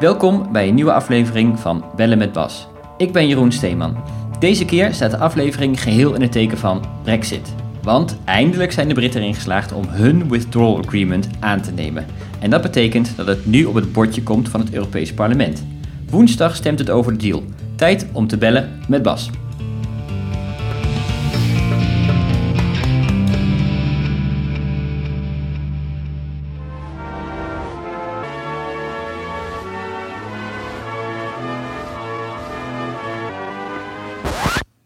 Welkom bij een nieuwe aflevering van Bellen met Bas. Ik ben Jeroen Steeman. Deze keer staat de aflevering geheel in het teken van Brexit. Want eindelijk zijn de Britten erin geslaagd om hun withdrawal agreement aan te nemen. En dat betekent dat het nu op het bordje komt van het Europese parlement. Woensdag stemt het over de deal. Tijd om te bellen met Bas.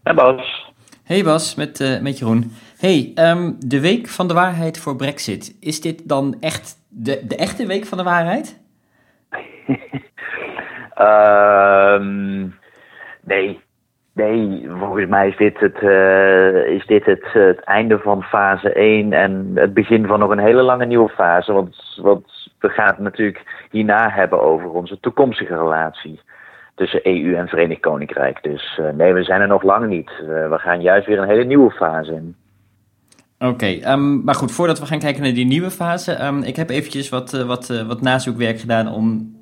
Hey Bas. Hey Bas, met, uh, met Jeroen. Hey, um, de week van de waarheid voor Brexit. Is dit dan echt de, de echte week van de waarheid? um, nee. Nee, volgens mij is dit, het, uh, is dit het, het einde van fase 1 en het begin van nog een hele lange nieuwe fase. Want, want we gaan het natuurlijk hierna hebben over onze toekomstige relatie tussen EU en Verenigd Koninkrijk. Dus uh, nee, we zijn er nog lang niet. Uh, we gaan juist weer een hele nieuwe fase in. Oké, okay, um, maar goed, voordat we gaan kijken naar die nieuwe fase, um, ik heb eventjes wat, uh, wat, wat nazoekwerk gedaan om,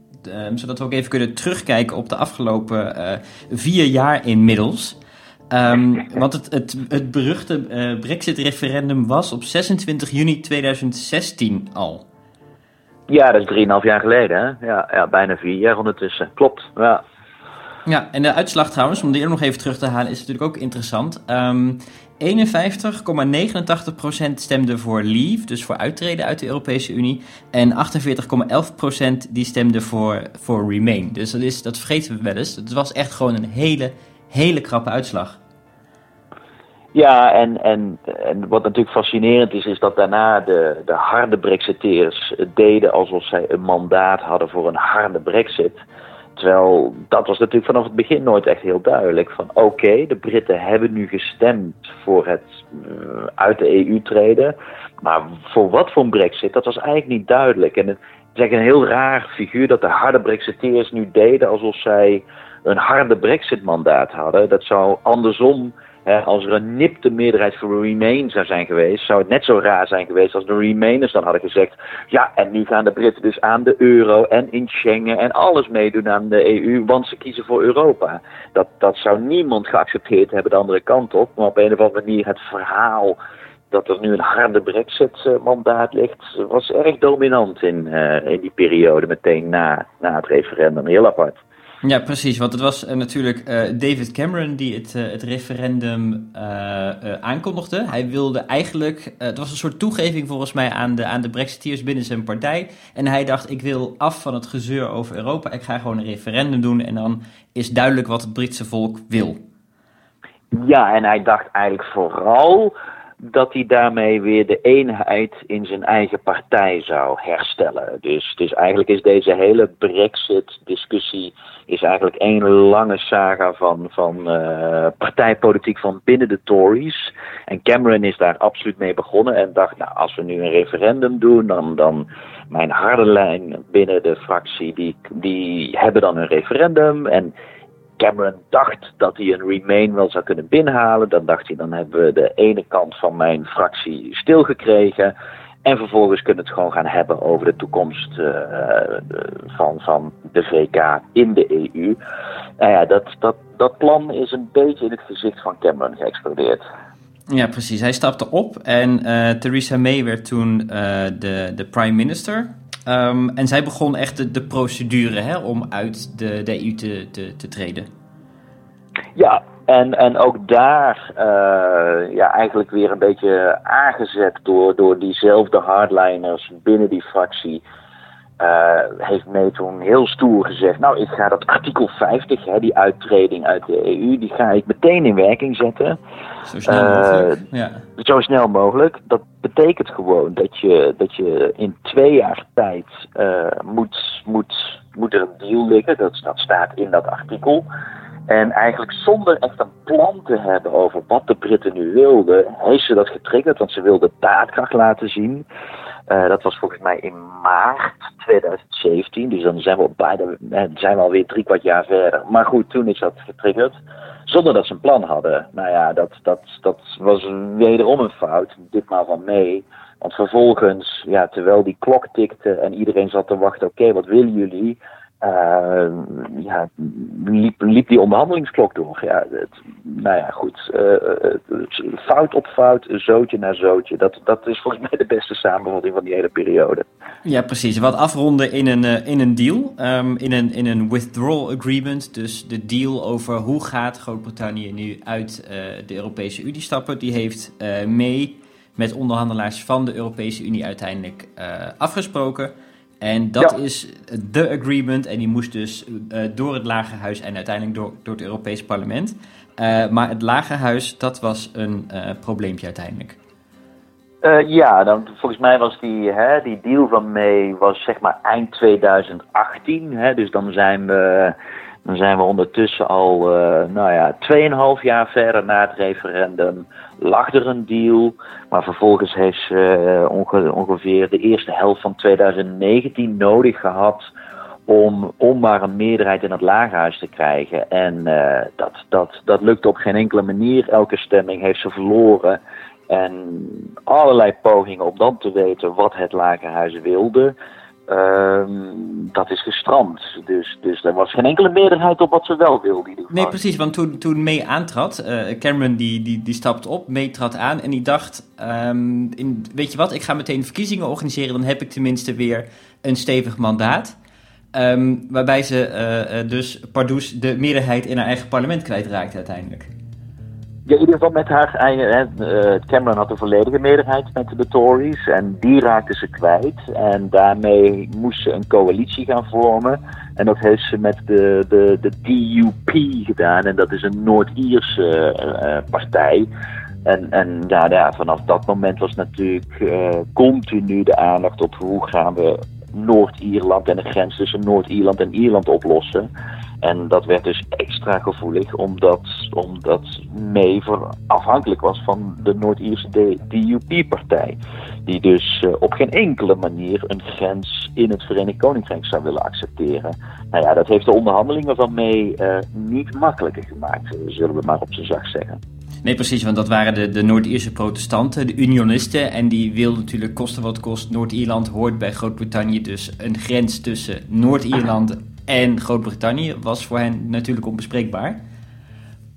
um, zodat we ook even kunnen terugkijken op de afgelopen vier jaar inmiddels. want het, het, het beruchte Brexit-referendum was op 26 juni 2016 al. Ja, dat is 3,5 jaar geleden, hè? Ja, ja, bijna vier jaar ondertussen. Klopt, ja. Ja, en de uitslag trouwens, om die nog even terug te halen, is natuurlijk ook interessant. Um, 51,89% stemde voor leave, dus voor uittreden uit de Europese Unie. En 48,11% die stemde voor, voor remain. Dus dat, is, dat vergeten we wel eens. Het was echt gewoon een hele, hele krappe uitslag. Ja, en, en, en wat natuurlijk fascinerend is, is dat daarna de, de harde Brexiteers deden alsof zij een mandaat hadden voor een harde Brexit. Terwijl dat was natuurlijk vanaf het begin nooit echt heel duidelijk. Van oké, de Britten hebben nu gestemd voor het uh, uit de EU treden. Maar voor wat voor een brexit, dat was eigenlijk niet duidelijk. En het is een heel raar figuur dat de harde brexiteers nu deden alsof zij een harde brexit mandaat hadden. Dat zou andersom als er een nipte meerderheid voor Remain zou zijn geweest, zou het net zo raar zijn geweest als de Remainers dan hadden gezegd: ja, en nu gaan de Britten dus aan de euro en in Schengen en alles meedoen aan de EU, want ze kiezen voor Europa. Dat, dat zou niemand geaccepteerd hebben de andere kant op, maar op een of andere manier het verhaal dat er nu een harde Brexit-mandaat ligt, was erg dominant in, uh, in die periode meteen na, na het referendum. Heel apart. Ja, precies. Want het was uh, natuurlijk uh, David Cameron die het, uh, het referendum aankondigde. Hij wilde eigenlijk, het was een soort toegeving volgens mij aan de, aan de Brexiteers binnen zijn partij. En hij dacht, ik wil af van het gezeur over Europa. Ik ga gewoon een referendum doen en dan is duidelijk wat het Britse volk wil. Ja, en hij dacht eigenlijk vooral dat hij daarmee weer de eenheid in zijn eigen partij zou herstellen. Dus, dus eigenlijk is deze hele Brexit-discussie is eigenlijk één lange saga van, van uh, partijpolitiek van binnen de Tories. En Cameron is daar absoluut mee begonnen en dacht, nou, als we nu een referendum doen, dan, dan mijn harde lijn binnen de fractie, die, die hebben dan een referendum. En Cameron dacht dat hij een Remain wel zou kunnen binnenhalen. Dan dacht hij, dan hebben we de ene kant van mijn fractie stilgekregen. En vervolgens kunnen we het gewoon gaan hebben over de toekomst uh, van, van de VK in de EU. Nou ja, dat, dat, dat plan is een beetje in het gezicht van Cameron geëxplodeerd. Ja, precies. Hij stapte op en uh, Theresa May werd toen de, de prime minister. Um, en zij begon echt de, procedure hè, om uit de, de EU te, te, treden. Ja, en, en ook daar uh, ja, eigenlijk weer een beetje aangezet door, door diezelfde hardliners binnen die fractie. Uh, heeft May toen heel stoer gezegd: Nou, ik ga dat artikel 50, hè, die uittreding uit de EU, die ga ik meteen in werking zetten. Zo snel mogelijk. Uh, ja. Zo snel mogelijk. Dat betekent gewoon dat je, dat je in twee jaar tijd uh, moet, moet, moet er een deal liggen. Dat, dat staat in dat artikel. En eigenlijk zonder echt een plan te hebben over wat de Britten nu wilden, heeft ze dat getriggerd, want ze wilde daadkracht laten zien. Uh, dat was volgens mij in maart 2017, dus dan zijn we, bijna, zijn we alweer drie kwart jaar verder. Maar goed, toen is dat getriggerd, zonder dat ze een plan hadden. Nou ja, dat, dat, dat was wederom een fout, ditmaal van mee. En vervolgens, ja, terwijl die klok tikte en iedereen zat te wachten, oké, wat willen jullie? Uh, ja, liep, die onderhandelingsklok door. Ja, nou ja, goed. Uh, fout op fout, zootje na zootje. Dat, dat is volgens mij de beste samenvatting van die hele periode. Ja, precies. Wat afronden in een, in een deal, um, in, een, in een withdrawal agreement. Dus de deal over hoe gaat Groot-Brittannië nu uit de Europese Unie stappen. Die heeft mee met onderhandelaars van de Europese Unie uiteindelijk afgesproken. En dat is de agreement. En die moest dus uh, door het Lagerhuis en uiteindelijk door, door het Europees Parlement. Uh, maar het Lagerhuis, dat was een uh, probleempje uiteindelijk. ja, dan, volgens mij was die, hè, die deal van May was zeg maar eind 2018. Hè, dus dan zijn we, dan zijn we ondertussen al, nou ja, 2,5 jaar verder na het referendum lag er een deal. Maar vervolgens heeft ze uh, ongeveer de eerste helft van 2019 nodig gehad om, om maar een meerderheid in het lagerhuis te krijgen. En uh, dat, dat, dat lukte op geen enkele manier. Elke stemming heeft ze verloren. En allerlei pogingen om dan te weten wat het lagerhuis wilde. Um, dat is gestrand. Dus, dus er was geen enkele meerderheid op wat ze wel wilde. Nee, precies. Want toen, toen May aantrad, uh, Cameron die, die, die stapte op, May trad aan en die dacht... In, weet je wat, ik ga meteen verkiezingen organiseren. Dan heb ik tenminste weer een stevig mandaat. Um, waarbij ze uh, uh, dus Pardoes de meerderheid in haar eigen parlement kwijtraakte uiteindelijk. Ja, in ieder geval met haar eigen. Hè, Cameron had een volledige meerderheid met de Tories en die raakte ze kwijt. En daarmee moest ze een coalitie gaan vormen. En dat heeft ze met de, de, de DUP gedaan. En dat is een Noord-Ierse uh, partij. En, en ja, ja, vanaf dat moment was natuurlijk uh, continu de aandacht op hoe gaan we Noord-Ierland en de grens tussen Noord-Ierland en Ierland oplossen. En dat werd dus extra gevoelig omdat, omdat afhankelijk was van de Noord-Ierse DUP-partij. Die dus uh, op geen enkele manier een grens in het Verenigd Koninkrijk zou willen accepteren. Nou ja, dat heeft de onderhandelingen van May uh, niet makkelijker gemaakt, zullen we maar op zijn zacht zeggen. Nee, precies, want dat waren de, de Noord-Ierse protestanten, de unionisten. En die wilden natuurlijk kosten wat kost. Noord-Ierland hoort bij Groot-Brittannië, dus een grens tussen Noord-Ierland en Groot-Brittannië was voor hen natuurlijk onbespreekbaar.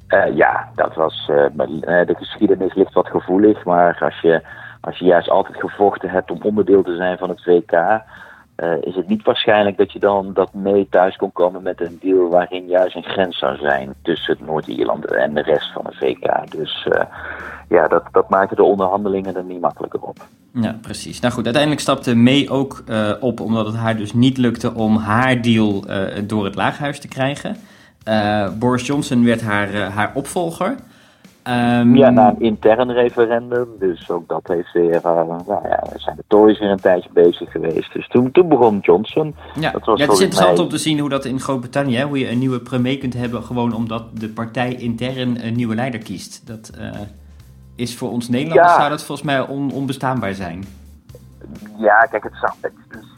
Uh, ja, dat was. Uh, de geschiedenis ligt wat gevoelig, maar als je, als je juist altijd gevochten hebt om onderdeel te zijn van het WK, uh, is het niet waarschijnlijk dat je dan dat mee thuis kon komen met een deal waarin juist een grens zou zijn tussen Noord-Ierland en de rest van het VK. Dus uh, ja, dat, dat maakte de onderhandelingen er niet makkelijker op. Ja, precies. Nou goed, uiteindelijk stapte May ook uh, op omdat het haar dus niet lukte om haar deal door het laaghuis te krijgen. Boris Johnson werd haar, haar opvolger. Um, ja, na een intern referendum. Dus ook dat heeft weer. Uh, nou ja, zijn de Tories weer een tijdje bezig geweest. Dus toen, toen begon Johnson. Ja, dat was ja het is interessant mij... om te zien hoe dat in Groot-Brittannië. Hoe je een nieuwe premier kunt hebben. Gewoon omdat de partij intern een nieuwe leider kiest. Dat uh, is voor ons Nederlanders. Ja. zou dat volgens mij on, onbestaanbaar zijn. Ja, kijk, het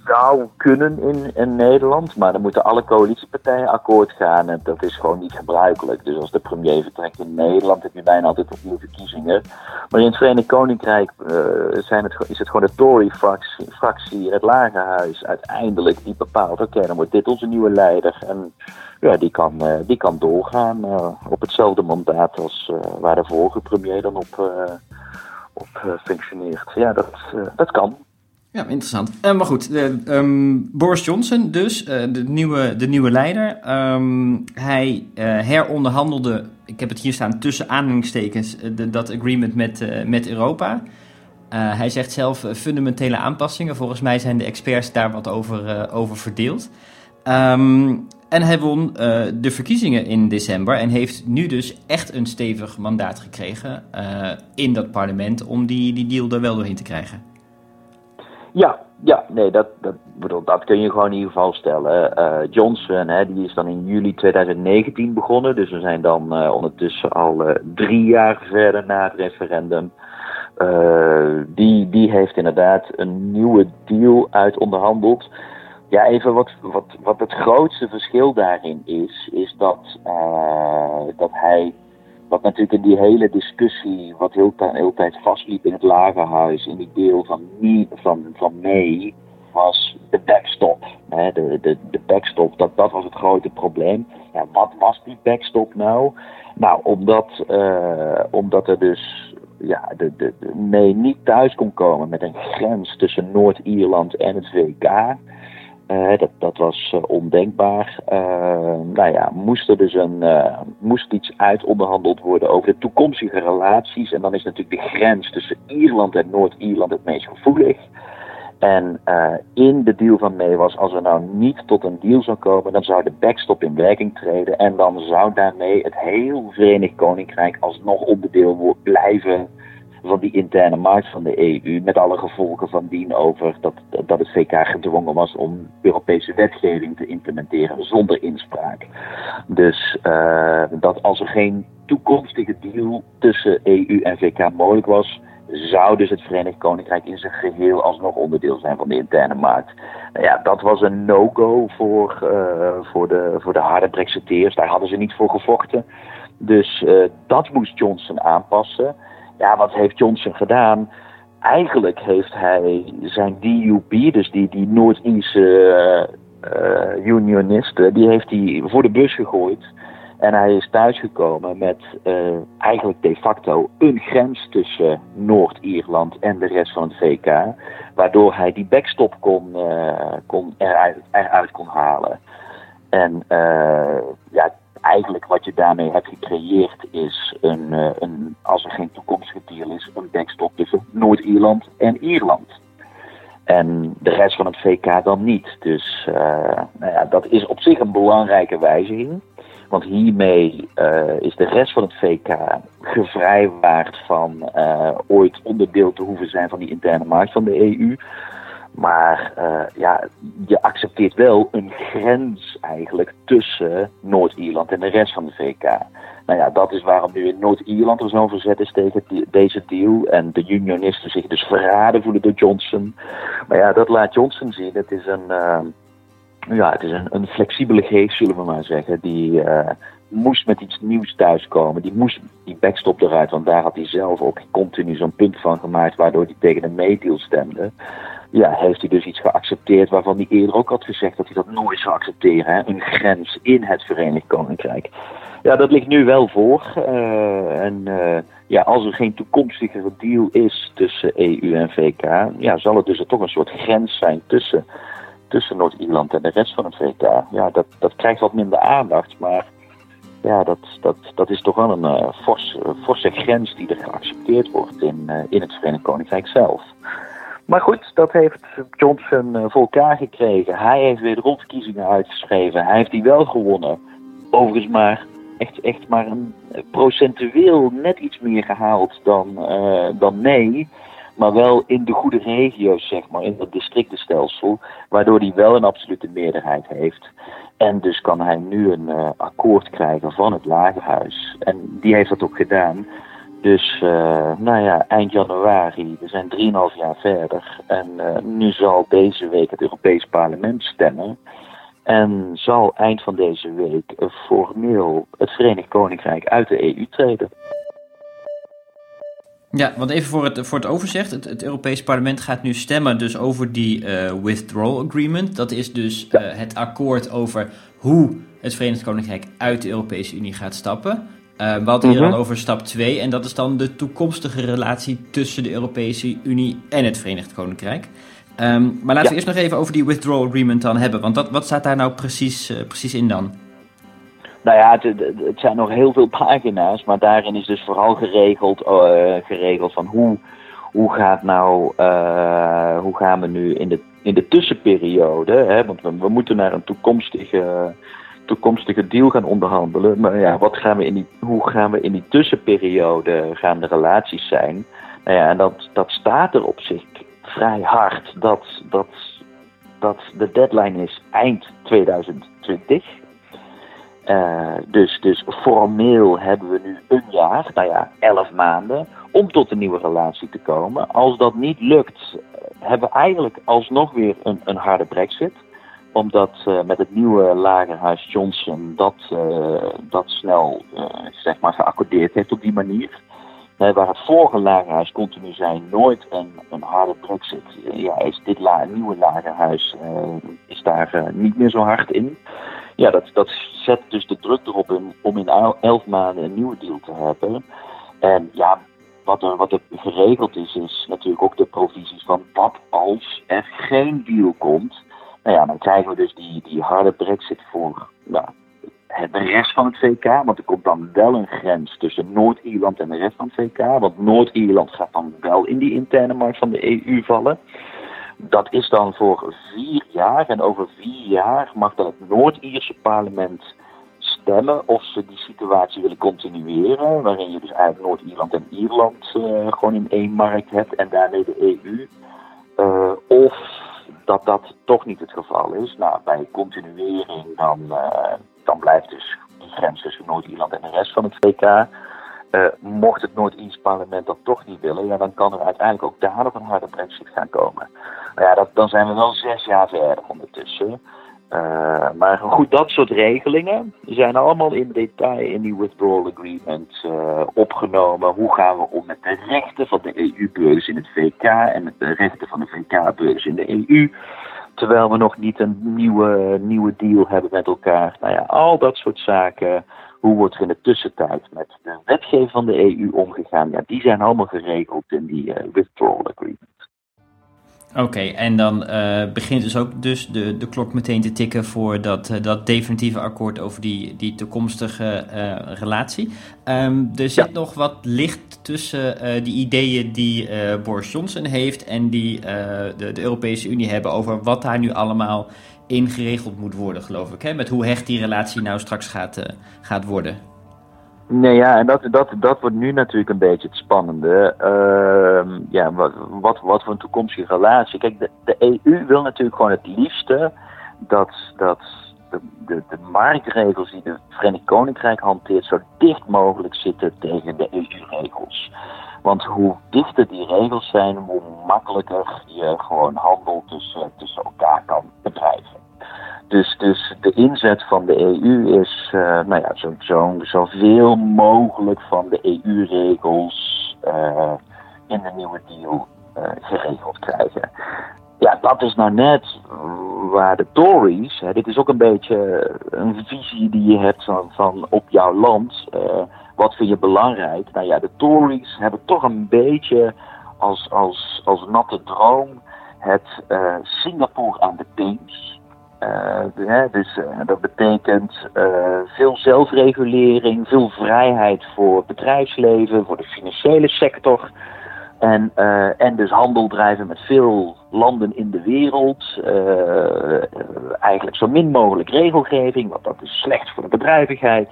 zou, kunnen in, in Nederland, maar dan moeten alle coalitiepartijen akkoord gaan en dat is gewoon niet gebruikelijk. Dus als de premier vertrekt in Nederland heb je bijna altijd opnieuw verkiezingen. Maar in het Verenigd Koninkrijk uh, zijn het, is het gewoon de Tory-fractie, fractie, het Lagerhuis uiteindelijk die bepaalt, oké, okay, dan wordt dit onze nieuwe leider en ja, die kan, uh, die kan doorgaan uh, op hetzelfde mandaat als waar de vorige premier dan op, op functioneert. Ja, dat, dat kan. Ja, interessant. Uh, maar goed, um, Boris Johnson dus, uh, de, nieuwe, de nieuwe leider. Um, hij heronderhandelde, ik heb het hier staan tussen aanhalingstekens, de, dat agreement met, met Europa. hij zegt zelf fundamentele aanpassingen. Volgens mij zijn de experts daar wat over, over verdeeld. Um, en hij won de verkiezingen in december en heeft nu dus echt een stevig mandaat gekregen in dat parlement om die, die deal er wel doorheen te krijgen. Ja, ja, nee, dat, dat, bedoel, dat kun je gewoon in ieder geval stellen. Uh, Johnson, hè, die is dan in juli 2019 begonnen. Dus we zijn dan uh, ondertussen al drie jaar verder na het referendum. die, die heeft inderdaad een nieuwe deal uit onderhandeld. Ja, even wat, wat, wat het grootste verschil daarin is, is dat, dat hij wat natuurlijk in die hele discussie, wat heel, heel tijd vastliep in het lagerhuis, in die deel van, van, van May, was de backstop. Hè, de, de, de backstop, dat, dat was het grote probleem. Ja, wat was die backstop nou? Nou, omdat, uh, omdat er dus ja, de, de, de, May niet thuis kon komen met een grens tussen Noord-Ierland en het VK. Uh, dat, dat was uh, ondenkbaar. Uh, nou ja, moest er dus een, moest iets uitonderhandeld worden over de toekomstige relaties. En dan is natuurlijk de grens tussen Ierland en Noord-Ierland het meest gevoelig. En in de deal van May was, als er nou niet tot een deal zou komen, dan zou de backstop in werking treden. En dan zou daarmee het heel Verenigd Koninkrijk alsnog onderdeel blijven van die interne markt van de EU, met alle gevolgen van dien over dat, dat het VK gedwongen was om Europese wetgeving te implementeren zonder inspraak. Dus uh, dat als er geen toekomstige deal tussen EU en VK mogelijk was, zou dus het Verenigd Koninkrijk in zijn geheel alsnog onderdeel zijn van de interne markt. Nou ja, dat was een no-go voor, uh, voor, de, voor de harde Brexiteers. Daar hadden ze niet voor gevochten. Dus uh, dat moest Johnson aanpassen. Ja, wat heeft Johnson gedaan? Eigenlijk heeft hij zijn DUP, dus die, die Noord-Ierse uh, unionisten, die heeft hij voor de bus gegooid. En hij is thuisgekomen met uh, eigenlijk de facto een grens tussen Noord-Ierland en de rest van het VK. Waardoor hij die backstop kon, uh, kon eruit, eruit kon halen. En ja, eigenlijk wat je daarmee hebt gecreëerd is een, uh, een als er geen toekomstige deal is, een backstop tussen Noord-Ierland en Ierland. En de rest van het VK dan niet. Dus uh, nou ja, dat is op zich een belangrijke wijziging. Want hiermee uh, is de rest van het VK gevrijwaard van ooit onderdeel te hoeven zijn van die interne markt van de EU. Maar uh, ja, je accepteert wel een grens eigenlijk tussen Noord-Ierland en de rest van de VK. Nou ja, dat is waarom nu in Noord-Ierland er zo'n verzet is tegen deze deal. En de unionisten zich dus verraden voelen door Johnson. Maar ja, dat laat Johnson zien. Het is een, uh, ja, het is een, een flexibele geest, zullen we maar zeggen. Die uh, moest met iets nieuws thuiskomen. Die moest die backstop eruit, want daar had hij zelf ook continu zo'n punt van gemaakt, waardoor hij tegen een meedeal stemde ja, heeft hij dus iets geaccepteerd waarvan hij eerder ook had gezegd dat hij dat nooit zou accepteren. Hè? Een grens in het Verenigd Koninkrijk. Ja, dat ligt nu wel voor. Uh, en uh, ja, als er geen toekomstige deal is tussen EU en VK, ja, zal het dus toch een soort grens zijn tussen, tussen Noord-Ierland en de rest van het VK. Ja, dat, dat krijgt wat minder aandacht, maar ja, dat, dat, dat is toch wel een uh, forse, forse grens die er geaccepteerd wordt in, in het Verenigd Koninkrijk zelf. Maar goed, dat heeft Johnson uh, voor elkaar gekregen. Hij heeft weer de rondverkiezingen uitgeschreven. Hij heeft die wel gewonnen. Overigens maar echt, echt maar een procentueel net iets meer gehaald dan, uh, dan nee. Maar wel in de goede regio's, zeg maar, in het districtenstelsel. Waardoor hij wel een absolute meerderheid heeft. En dus kan hij nu een uh, akkoord krijgen van het lagerhuis. En die heeft dat ook gedaan. Dus uh, nou ja, eind januari, we zijn 3,5 jaar verder. En uh, nu zal deze week het Europees Parlement stemmen. En zal eind van deze week formeel het Verenigd Koninkrijk uit de EU treden. Ja, want even voor het, voor het overzicht. Het, het Europees Parlement gaat nu stemmen dus over die uh, withdrawal agreement. Dat is dus ja. het akkoord over hoe het Verenigd Koninkrijk uit de Europese Unie gaat stappen. Uh, we hadden hier mm -hmm. al over stap 2 en dat is dan de toekomstige relatie tussen de Europese Unie en het Verenigd Koninkrijk. Um, maar laten ja. we eerst nog even over die withdrawal agreement dan hebben, want dat, wat staat daar nou precies, uh, precies in dan? Nou ja, het, het, zijn nog heel veel pagina's, maar daarin is dus vooral geregeld, uh, geregeld van hoe, hoe gaat nou, hoe gaan we nu in de, in de tussenperiode, hè, want we, we moeten naar een toekomstige toekomstige deal gaan onderhandelen. Maar ja, wat gaan we in die, hoe gaan we in die tussenperiode gaan de relaties zijn? Nou ja, en dat, dat staat er op zich vrij hard. Dat, dat, dat de deadline is eind 2020. Uh, dus, dus formeel hebben we nu een jaar, nou ja, elf maanden, om tot een nieuwe relatie te komen. Als dat niet lukt, hebben we eigenlijk alsnog weer een, een harde brexit. Omdat uh, met het nieuwe lagerhuis Johnson dat, uh, dat snel uh, zeg maar geaccordeerd heeft op die manier. waar het vorige lagerhuis continu zei nooit een, een harde brexit. ja, is dit nieuwe lagerhuis is daar niet meer zo hard in. Ja, dat, dat zet dus de druk erop om in elf maanden een nieuwe deal te hebben. En ja, wat er, wat er geregeld is, is natuurlijk ook de provisies van wat als er geen deal komt. Nou ja, dan krijgen we dus die, die harde brexit voor nou, de rest van het VK. Want er komt dan wel een grens tussen Noord-Ierland en de rest van het VK. Want Noord-Ierland gaat dan wel in die interne markt van de EU vallen. Dat is dan voor vier jaar. En over vier jaar mag dan het Noord-Ierse parlement stemmen of ze die situatie willen continueren. Waarin je dus eigenlijk Noord-Ierland en Ierland uh, gewoon in één markt hebt en daarmee de EU. Uh, of dat dat toch niet het geval is. Nou, bij continuering dan, uh, dan blijft dus die grens tussen Noord-Ierland en de rest van het VK. mocht het Noord-Ierse parlement dat toch niet willen, ja, dan kan er uiteindelijk ook daar nog een harde brexit gaan komen. Nou ja, dat, dan zijn we wel zes jaar verder ondertussen. Uh, maar goed, dat soort regelingen zijn allemaal in detail in die withdrawal agreement uh, opgenomen. Hoe gaan we om met de rechten van de EU-burgers in het VK en met de rechten van de VK-burgers in de EU? Terwijl we nog niet een nieuwe, nieuwe deal hebben met elkaar. Nou ja, al dat soort zaken. Hoe wordt er in de tussentijd met de wetgeving van de EU omgegaan? Ja, die zijn allemaal geregeld in die uh, withdrawal agreement. Oké, en dan uh, begint dus ook dus de, de klok meteen te tikken voor dat, uh, dat definitieve akkoord over die, die toekomstige uh, relatie. Um, er zit ja. nog wat licht tussen die ideeën die Boris Johnson heeft en die de, de Europese Unie hebben over wat daar nu allemaal ingeregeld moet worden, geloof ik. Hè? Met hoe hecht die relatie nou straks gaat, gaat worden. Nee, ja, en dat, dat, dat wordt nu natuurlijk een beetje het spannende. Uh, ja, wat, wat, wat voor een toekomstige relatie. Kijk, de, de EU wil natuurlijk gewoon het liefste dat, dat de, de, de marktregels die de Verenigd Koninkrijk hanteert zo dicht mogelijk zitten tegen de EU-regels. Want hoe dichter die regels zijn, hoe makkelijker je gewoon handel tussen, tussen elkaar kan bedrijven. Dus, dus de inzet van de EU is uh, nou ja, zo, zo, zoveel mogelijk van de EU-regels uh, in de nieuwe deal uh, geregeld krijgen. Ja, dat is nou net waar de Tories, dit is ook een beetje een visie die je hebt van, van op jouw land. wat vind je belangrijk? Nou ja, de Tories hebben toch een beetje als, als, als natte droom het Singapore aan de Theems. Uh, dus uh, dat betekent uh, veel zelfregulering, veel vrijheid voor het bedrijfsleven, voor de financiële sector. En, en dus handel drijven met veel landen in de wereld. eigenlijk zo min mogelijk regelgeving, want dat is slecht voor de bedrijvigheid.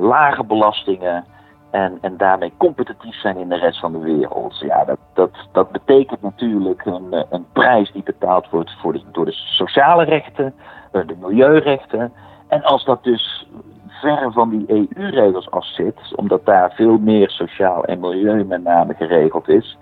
lage belastingen. En, en daarmee competitief zijn in de rest van de wereld. Ja, dat, dat, dat betekent natuurlijk een, een prijs die betaald wordt voor door de sociale rechten, eh, de milieurechten. En als dat dus ver van die EU-regels af zit, omdat daar veel meer sociaal en milieu met name geregeld is,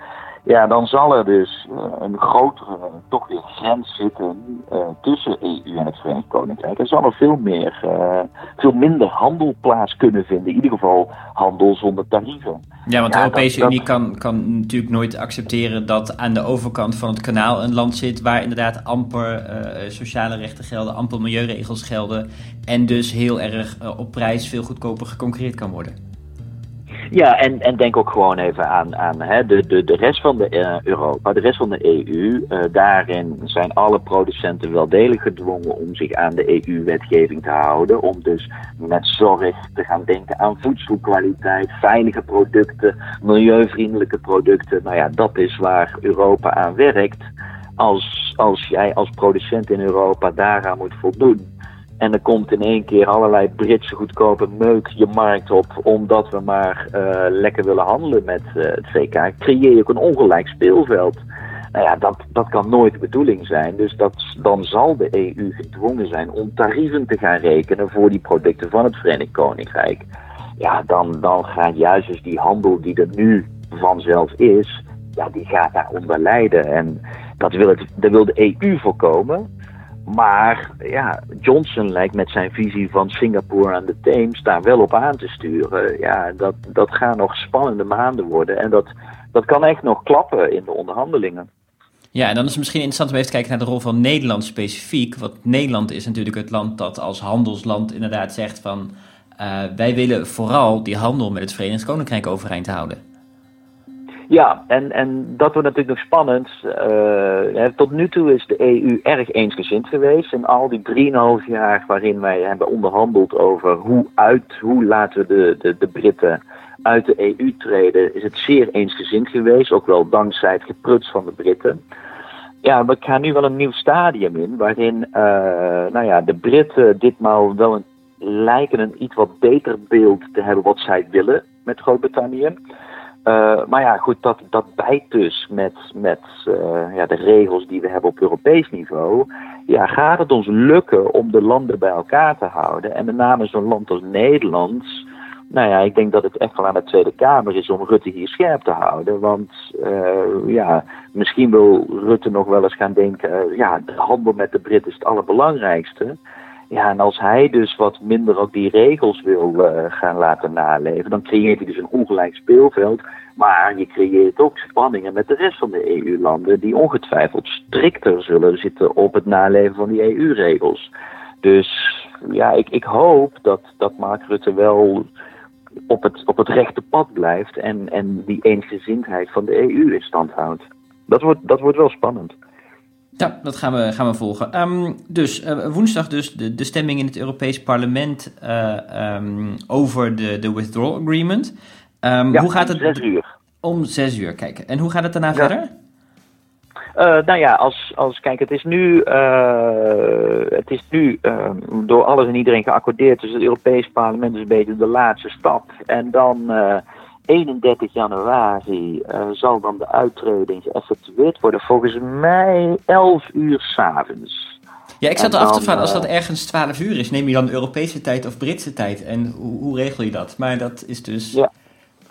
ja, dan zal er dus uh, een grotere, toch weer grens zitten uh, tussen EU en het Verenigd Koninkrijk. Er zal er veel, meer, uh, veel minder handel plaats kunnen vinden. In ieder geval handel zonder tarieven. Ja, want de Europese Unie Kan, kan natuurlijk nooit accepteren dat aan de overkant van het kanaal een land zit waar inderdaad amper sociale rechten gelden, amper milieuregels gelden. En dus heel erg op prijs veel goedkoper geconcurreerd kan worden. Ja, en, en denk ook gewoon even aan, aan hè, de, de, rest van de uh, Europa, de rest van de EU. Uh, daarin zijn alle producenten wel degelijk gedwongen om zich aan de EU-wetgeving te houden. Om dus met zorg te gaan denken aan voedselkwaliteit, veilige producten, milieuvriendelijke producten. Nou ja, dat is waar Europa aan werkt. Als, als jij als producent in Europa daaraan moet voldoen en er komt in één keer allerlei Britse goedkope meuk je markt op, omdat we maar uh, lekker willen handelen met uh, het VK. Creëer je ook een ongelijk speelveld. Nou ja, dat, dat kan nooit de bedoeling zijn. Dus dat, dan zal de EU gedwongen zijn om tarieven te gaan rekenen voor die producten van het Verenigd Koninkrijk. Ja, dan, dan gaat juist dus die handel die er nu vanzelf is, ja, die gaat daaronder lijden. En dat wil, het, dat wil de EU voorkomen. Maar ja, Johnson lijkt met zijn visie van Singapore aan de Theems daar wel op aan te sturen. Ja, dat, dat gaan nog spannende maanden worden. En dat, dat kan echt nog klappen in de onderhandelingen. Ja, en dan is het misschien interessant om even te kijken naar de rol van Nederland specifiek. Want Nederland is natuurlijk het land dat als handelsland inderdaad zegt van... Uh, wij willen vooral die handel met het Verenigd Koninkrijk overeind houden. Ja, en, en dat wordt natuurlijk nog spannend. Uh, tot nu toe is de EU erg eensgezind geweest. In al die 3,5 jaar waarin wij hebben onderhandeld over hoe, uit, hoe laten we de, de, de Britten uit de EU treden, is het zeer eensgezind geweest. Ook wel dankzij het gepruts van de Britten. Ja, we gaan nu wel een nieuw stadium in, waarin uh, nou ja, de Britten ditmaal wel een, lijken een iets wat beter beeld te hebben wat zij willen met Groot-Brittannië. Uh, maar ja, goed, dat, dat bijt dus met, met uh, ja, de regels die we hebben op Europees niveau. Ja, gaat het ons lukken om de landen bij elkaar te houden? En met name zo'n land als Nederland. Nou ja, ik denk dat het echt wel aan de Tweede Kamer is om Rutte hier scherp te houden. Want uh, ja, misschien wil Rutte nog wel eens gaan denken: ja, de handel met de Britten is het allerbelangrijkste. Ja, en als hij dus wat minder ook die regels wil uh, gaan laten naleven, dan creëert hij dus een ongelijk speelveld. Maar je creëert ook spanningen met de rest van de EU-landen, die ongetwijfeld strikter zullen zitten op het naleven van die EU-regels. Dus ja, ik, ik hoop dat, dat Mark Rutte wel op het, op het rechte pad blijft en, en die eensgezindheid van de EU in stand houdt. Dat wordt, dat wordt wel spannend. Ja, dat gaan we, gaan we volgen. Um, dus uh, woensdag dus de, de stemming in het Europees Parlement uh, um, over de, de withdrawal agreement. Um, ja, hoe gaat het? Om zes uur. Om zes uur, kijk. En hoe gaat het daarna ja. verder? Uh, nou ja, als, als, kijk, het is nu, het is nu door alles en iedereen geaccordeerd. Dus het Europees Parlement is een beetje de laatste stap. En dan 31 januari uh, zal dan de uittreding geëffectueerd worden. Volgens mij 11 uur s'avonds. Ja, ik zat eraf te vragen, als dat ergens 12 uur is, neem je dan Europese tijd of Britse tijd? En hoe, hoe regel je dat? Maar dat is dus... Ja.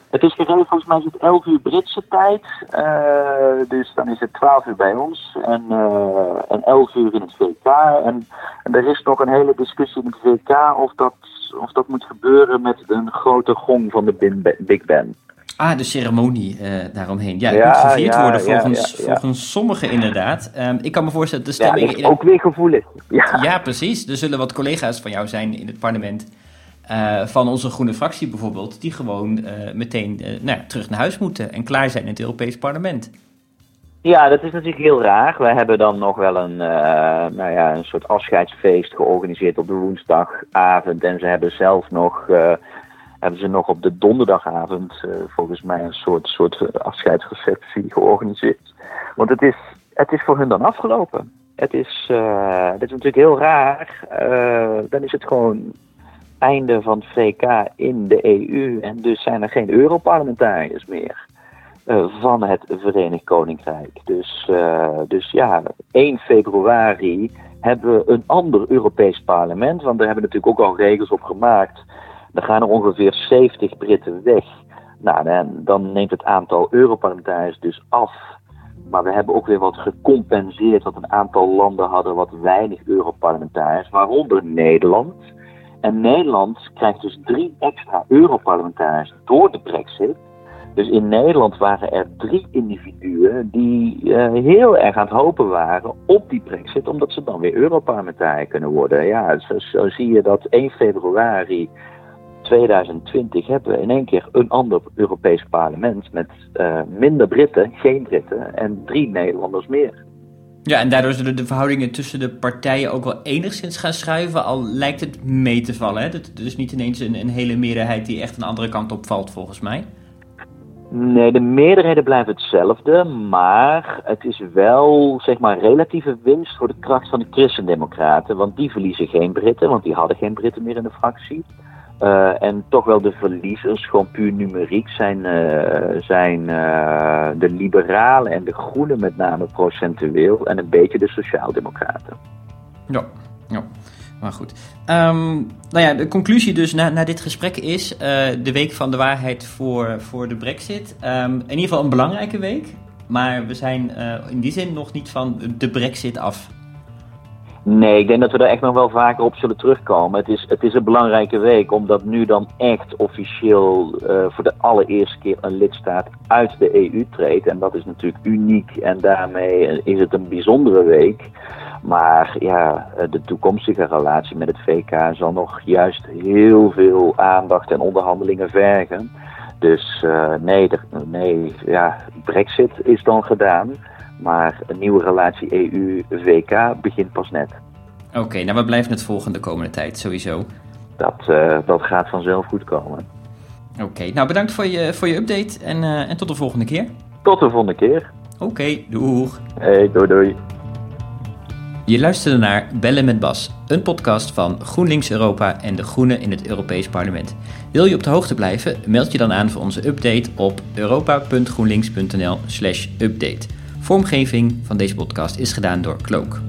Het is geregeld, volgens mij is het 11 uur Britse tijd. Uh, dus dan is het 12 uur bij ons en, uh, en 11 uur in het VK. En, en er is nog een hele discussie in het VK of dat of dat moet gebeuren met een grote gong van de Big Ben. Ah, de ceremonie uh, daaromheen. Ja, het ja, moet gevierd ja, worden volgens, ja, volgens sommigen inderdaad. Um, ik kan me voorstellen dat de stemming... Ja, is ook weer gevoelig. Ja. ja, precies. Er zullen wat collega's van jou zijn in het parlement... Uh, van onze groene fractie bijvoorbeeld... die gewoon uh, meteen nou terug naar huis moeten... en klaar zijn in het Europees parlement. Ja, dat is natuurlijk heel raar. We hebben dan nog wel een, uh, nou ja, een soort afscheidsfeest georganiseerd op de woensdagavond. En ze hebben zelf nog, uh, hebben ze nog op de donderdagavond uh, volgens mij een soort, soort afscheidsreceptie georganiseerd. Want het is, het is voor hun dan afgelopen. Het is, het is natuurlijk heel raar. dan is het gewoon einde van het VK in de EU. En dus zijn er geen Europarlementariërs meer. Uh, van het Verenigd Koninkrijk. Dus, uh, dus ja, 1 februari hebben we een ander Europees parlement. Want daar hebben natuurlijk ook al regels op gemaakt. Dan gaan er ongeveer 70 Britten weg. Nou, dan, neemt het aantal Europarlementariërs dus af. Maar we hebben ook weer wat gecompenseerd dat een aantal landen hadden wat weinig Europarlementariërs, waaronder Nederland. En Nederland krijgt dus drie extra Europarlementariërs door de Brexit. Dus in Nederland waren er drie individuen die uh, heel erg aan het hopen waren op die brexit, omdat ze dan weer Europarlementariër kunnen worden. Ja, zo, zie je dat 1 februari 2020 hebben we in één keer een ander Europees parlement met uh, minder Britten, geen Britten en drie Nederlanders meer. Ja, en daardoor zullen de verhoudingen tussen de partijen ook wel enigszins gaan schuiven, al lijkt het mee te vallen. Hè? Is niet ineens een, hele meerderheid die echt een andere kant op valt, volgens mij. Nee, de meerderheden blijven hetzelfde, maar het is wel zeg maar relatieve winst voor de kracht van de christendemocraten. Want die verliezen geen Britten, want die hadden geen Britten meer in de fractie. Uh, en toch wel de verliezers, gewoon puur numeriek, zijn, uh, zijn uh, de liberalen en de groenen met name procentueel en een beetje de sociaaldemocraten. Ja, ja. Maar goed. Um, nou ja, de conclusie dus na, na dit gesprek is uh, de week van de waarheid voor, voor de brexit. Um, in ieder geval een belangrijke week. Maar we zijn uh, in die zin nog niet van de brexit af. Nee, ik denk dat we daar echt nog wel vaker op zullen terugkomen. Het is, het is een belangrijke week, omdat nu dan echt officieel uh, voor de allereerste keer een lidstaat uit de EU treedt. En dat is natuurlijk uniek en daarmee is het een bijzondere week. Maar ja, de toekomstige relatie met het VK zal nog juist heel veel aandacht en onderhandelingen vergen. Dus uh, nee, de, nee, ja, Brexit is dan gedaan. Maar een nieuwe relatie EU-VK begint pas net. Oké, nou wat blijft het volgende komende tijd sowieso? Dat, uh, dat gaat vanzelf goed komen. Oké, nou bedankt voor je, voor je update en, uh, en tot de volgende keer. Tot de volgende keer. Oké, okay, doeg. Hey, doei doei. Je luisterde naar Bellen met Bas, een podcast van GroenLinks Europa en de Groenen in het Europees Parlement. Wil je op de hoogte blijven? Meld je dan aan voor onze update op europa.groenlinks.nl/update. Vormgeving van deze podcast is gedaan door Cloak.